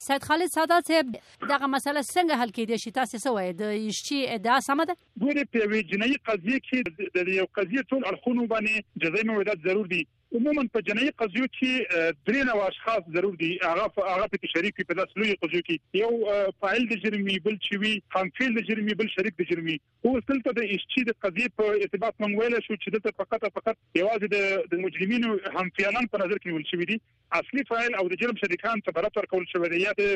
سید خالد سادات صاحب دغه مسله څنګه حل کېدای شي تاسو څه وایې د ایشچي ادعا سمه ده؟ ګورې په یوې جنایي قضیې کې د یو قضیې ټول اړخونو باندې جزایي موعدات ضرور دي عموما په جنایي قضیو کې درې نوع اشخاص ضرور دي هغه هغه په کې شریک په داس لوی قضیو کې یو فاعل د جرمي بل چې وي هم فعل د جرمي بل شریک د جرمي اوس دلته د ایشچي د قضیې په ارتباط موږ ویلی شو چې دلته فقط او فقط یوازې د مجرمینو همفعالان په نظر کې نیول شوي دي، اصلي فاعل او د جرم شریکان ته برت ورکول شوی دی یا د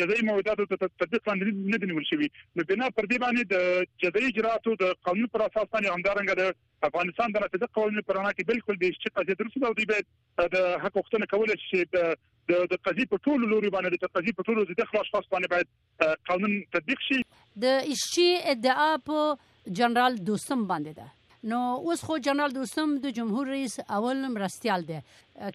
جزایي موعداتو د تطبیق لاندې نه دي نیول شوي، نو بنا پر دې باندې د جزایي اجرااتو د قانون پر اساس باندې همدارنګه د افغانستان د نافذه قوانینو په رڼا کې بالکل د ایشچي قضیه درسته ده او دوی باید د حق غوښتنه کولای شي چې د قضیې په ټولو لوري باندې د قضیې په ټولو د خلاص شخص باندې باید قانون تطبیق شي. د ایشچي ادعا په جنرال دوستم باندې ده نو اوس خو جنرال دوستم د جمهور رئیس اول مرستیال دی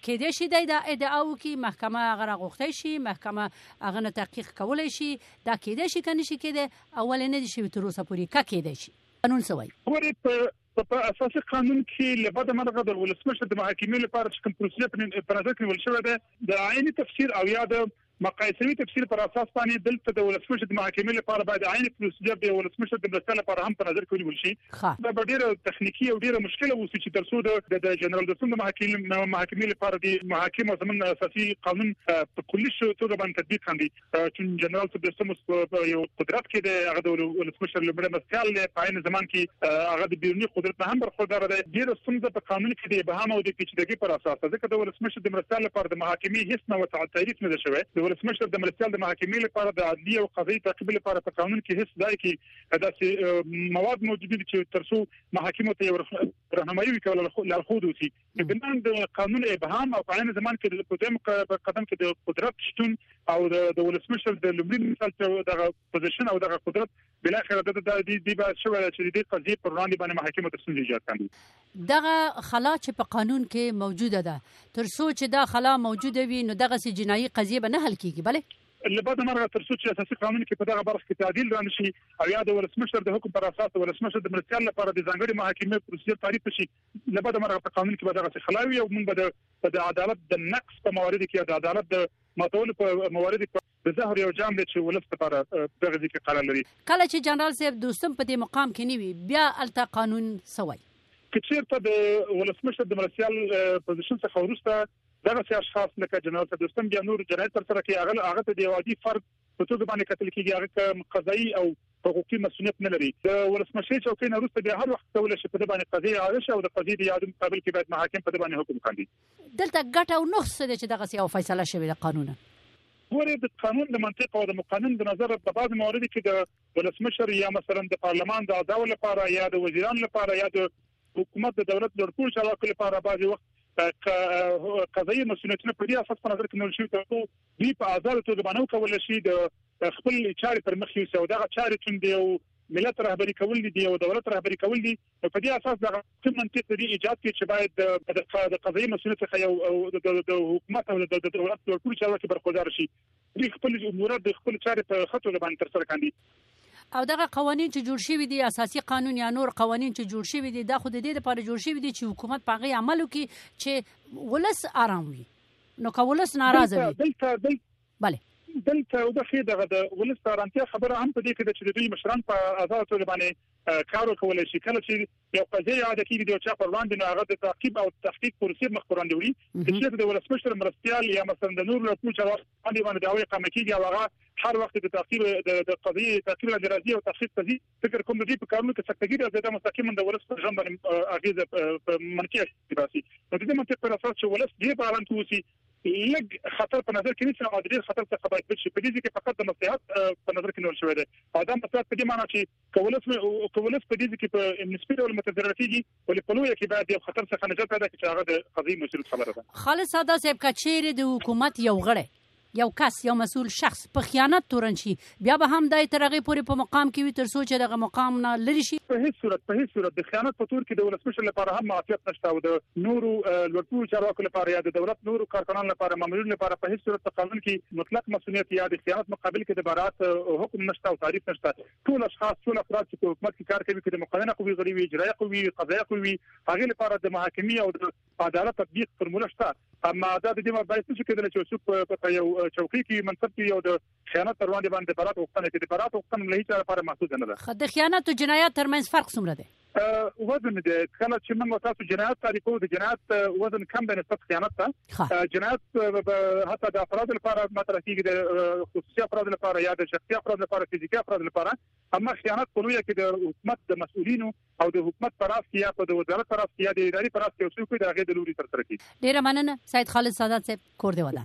کېدای شي دی دا ادعا وکړي محکمه هغه راغوښتی شي محکمه هغه نه تحقیق کولی شي دا کېدای شي که نه شي کېدای او ولې نه دي شوي تر اوسه پورې که کېدای شي قانون څه وایي ګورې په په اساسي قانون کې لبد مرغه د ولسمشر د محاکمې لپاره چې کوم پروسه په نظر کې ول شوې ده د عیني تفسیر او یا د مقایسوي تفسیر پر اساس باندې دلته د ولسمشر د محاکمې لپاره باید عین پروسیجر د یو ولسمشر د مرستیال لپاره هم په نظر کې ونیول شي. دا به ډېره تخنیکي او ډېره مشکله اوسي چې ترڅو د د جنرال دوستم د محاکمې لپاره د محاکم او زموږ اساسي قانون په کلي توګه باندې تطبیق کاندي چې جنرال دوستم اوس په یو قدرت کې دی هغه د ولسمشر لومړی مرستیال دی، په عین زمان کې هغه د بیروني قدرت نه هم برخوردار دی، ډېره ستونزه په قانون کې د ابهام او د پیچیدګۍ پر اساس ده، ځکه د ولسمشر د مرستیال لپاره د محاکمې هېڅ نوع تعریف نه دی شوی، د ولسمشر د مرستیال د محاکمې لپاره د عدلي او قضايي تعقیب لپاره په قانون کې هېڅ ځای کې داسې مواد موجود نه دي چې تر څو محاکمو ته یې رهنمایي وکړي او لارښود اوسي، د بنان د قانون ابهام او په عین زمان کې د دویم په قدم کې د قدرت شتون او د ولسمشر د لومړي مثال چې دغه پوزیشن او دغه قدرت بالاخره دده دا دی دی باید شوی وای چې ددې قضیې پر وړاندې باندې محاکمو ته ستونزې ایجاد کاندي. دغه خلا چې په قانون کې موجوده ده تر څو چې دا خلا موجوده وي نو دغسې جنایي قضیې به نه حل کیږي بله له بده مرغه تر څو چې اساسي قانون کې په دغه برخه کې تعدیل را نشي او یا د ولسمشر د حکم پر اساس د ولسمشر د مرستیال لپاره د ځانګړي محاکمې پروسیجر تعریف شي له بده مرغه په قانون کې به دغه څه خلاوي او موږ به د عدالت د نقص په موارد کې د عدالت د ماتولو په موارد کې د زهر یو جام دی چې ولس لپاره دغه ځای کې قرار لري. کله چې جنرال صاحب دوستم په دې مقام کې نه وي بیا هلته قانون څه وایي؟ که چېرته د ولسمشر د مرستیال پوزیشن څخه وروسته دغسې اشخاص لکه جنرال صاحب دوستم بیا نور جنایت ترسره کوي، هغه هغه ته د یو عادي فرد په توګه باندې کتل کېږي، هغه کوم قضايي او حقوقي مسؤلیت نه لري. د ولسمشرۍ چوکۍ نه وروسته بیا هر وخت کولای شي په ده باندې قضیه اعاده شي او د قضیې د یادو مقابل کې باید محاکم په ده باندې حکم کاندي. دلته ګټه او نقص څه دی چې دغه یو فیصله شوې ده قانونا ګوره د قانون د منطق او د مقنن د نظر په بعض موارد کې د ولسمشر یا مثلا د پارلمان د اعضاو لپاره یا د وزیران لپاره یا د حکومت د دولت لړکول شواکل لپاره بعض وخت قضایي مسولیتونه په دې اساس په نظر کې نیول شوی ترڅو دوی په آزاد توګه باندې کول شي د خپل چارې پر مخ یوسي او دغه چارې چې دی او ملت رهبری کول دي او دولت رهبری کول دي نو په دې اساس دغه کوم منطق د دې ایجاد کوي چې باید د قضایي مسوولیت څخه یو د حکومت او د دولت لوړ پوړي چارواکي برخوردار شي دوی خپل امورات د خپل چارې په ښه توګه باندې ترسره کاندي او دغه قوانين چې جوړ شوي دي اساسي قانون یا نور قوانين چې جوړ شوي دي دا خو د دې لپاره جوړ شوي دي چې حکومت په هغه عمل وکړي چې ولس آرام وي نو که ولس ناراضه وي دلته بله دلته او دخې دغه د ولس د ارامتیا خبره هم په دې کې ده چې د دوی مشران په آزاد توګه باندې کار وکولای شي کله چې یو قضیه یاد کیږي د چا پر وړاندې نو هغه د تعقیب او تحقیق پروسې مخ پر وړاندې وړي چې د ولسمشر مرستيال یا مثلا د نور له پوچا باندې باندې داوی قامه کیږي او هغه هر وخت د تعقیب د قضیه تعقیب راځي او تحقیق کوي فکر کوم د دې په کارونو کې سختګي راځي دا مستقیما د ولس پر ژوند باندې اغیزه په منکه راسي نو د دې منطق پر اساس چې ولس دې په اړه کې وسی لږ خطر په نظر کې نیسي او ډېر خطر څخه باید بچ شي په دې کې فقط د مصلحت په نظر کې نیول شوی دی او دا مصلحت په دې معنی چې کولس کولس په دې کې په نسبي ډول متضرر کیږي ولې په لویه کې باید د یو خطر څخه نجات پیدا کړي چې هغه د قضایي مسولیت خبره ده. خالد سادات صاحب که چیرې د حکومت یو غړی، یو کس، یو مسول شخص په خیانت تورن شي بیا به هم دی تر هغې پورې په مقام کې وي تر څو چې دغه مقام نه لرې شي؟ په هیڅ صورت، په هیڅ صورت د خیانت په تور کې د ولسمشر لپاره هم معافیت نشته او د نورو لوړپوړو چارواکو لپاره یا د دولت نورو کارکنانو لپاره، مامورینو لپاره په هیڅ صورت په قانون کې مطلق مصونیت یا د خیانت مقابل کې د برائت حکم نشته او تعریف نشته. ټول اشخاص، ټول افراد چې په حکومت کې کار کوي، که د مقننه قوې غړي وي، اجرائیه قوې وي، قضائیه قوې وي، هغې لپاره د محاکمې او د عدالت تطبیق فرموله شته. اما دا د دې باعث نشي کېدلی چې یو څوک په په یو چوکۍ کې وي، منصب کې وي او د خیانت پر وړاندې باندې د برات غوښتنه کوي. د برات غوښتنه له هیچا لپاره محدوده نه ده. خو د خیانت او جنایت ترمنځ فرق څومره دی؟ وزن دی کله چې موږ تاسو جنایت تعریفو د جنایت وزن کم دی نسبت خیانت ته جنایت حتی د افراد لپاره مطرح کیږي د خصوصي افراد لپاره یا د شخصي افراد لپاره فزیکي افراد لپاره اما خیانت په لوی کې د حکومت د مسؤلینو او د حکومت پر اف یا په د وزارت پر اف یا د اداري پر اف کې اوسې کوي د غې د لوري تر تر کې ډیره مننه سید خالد سادات صاحب کور دی ودا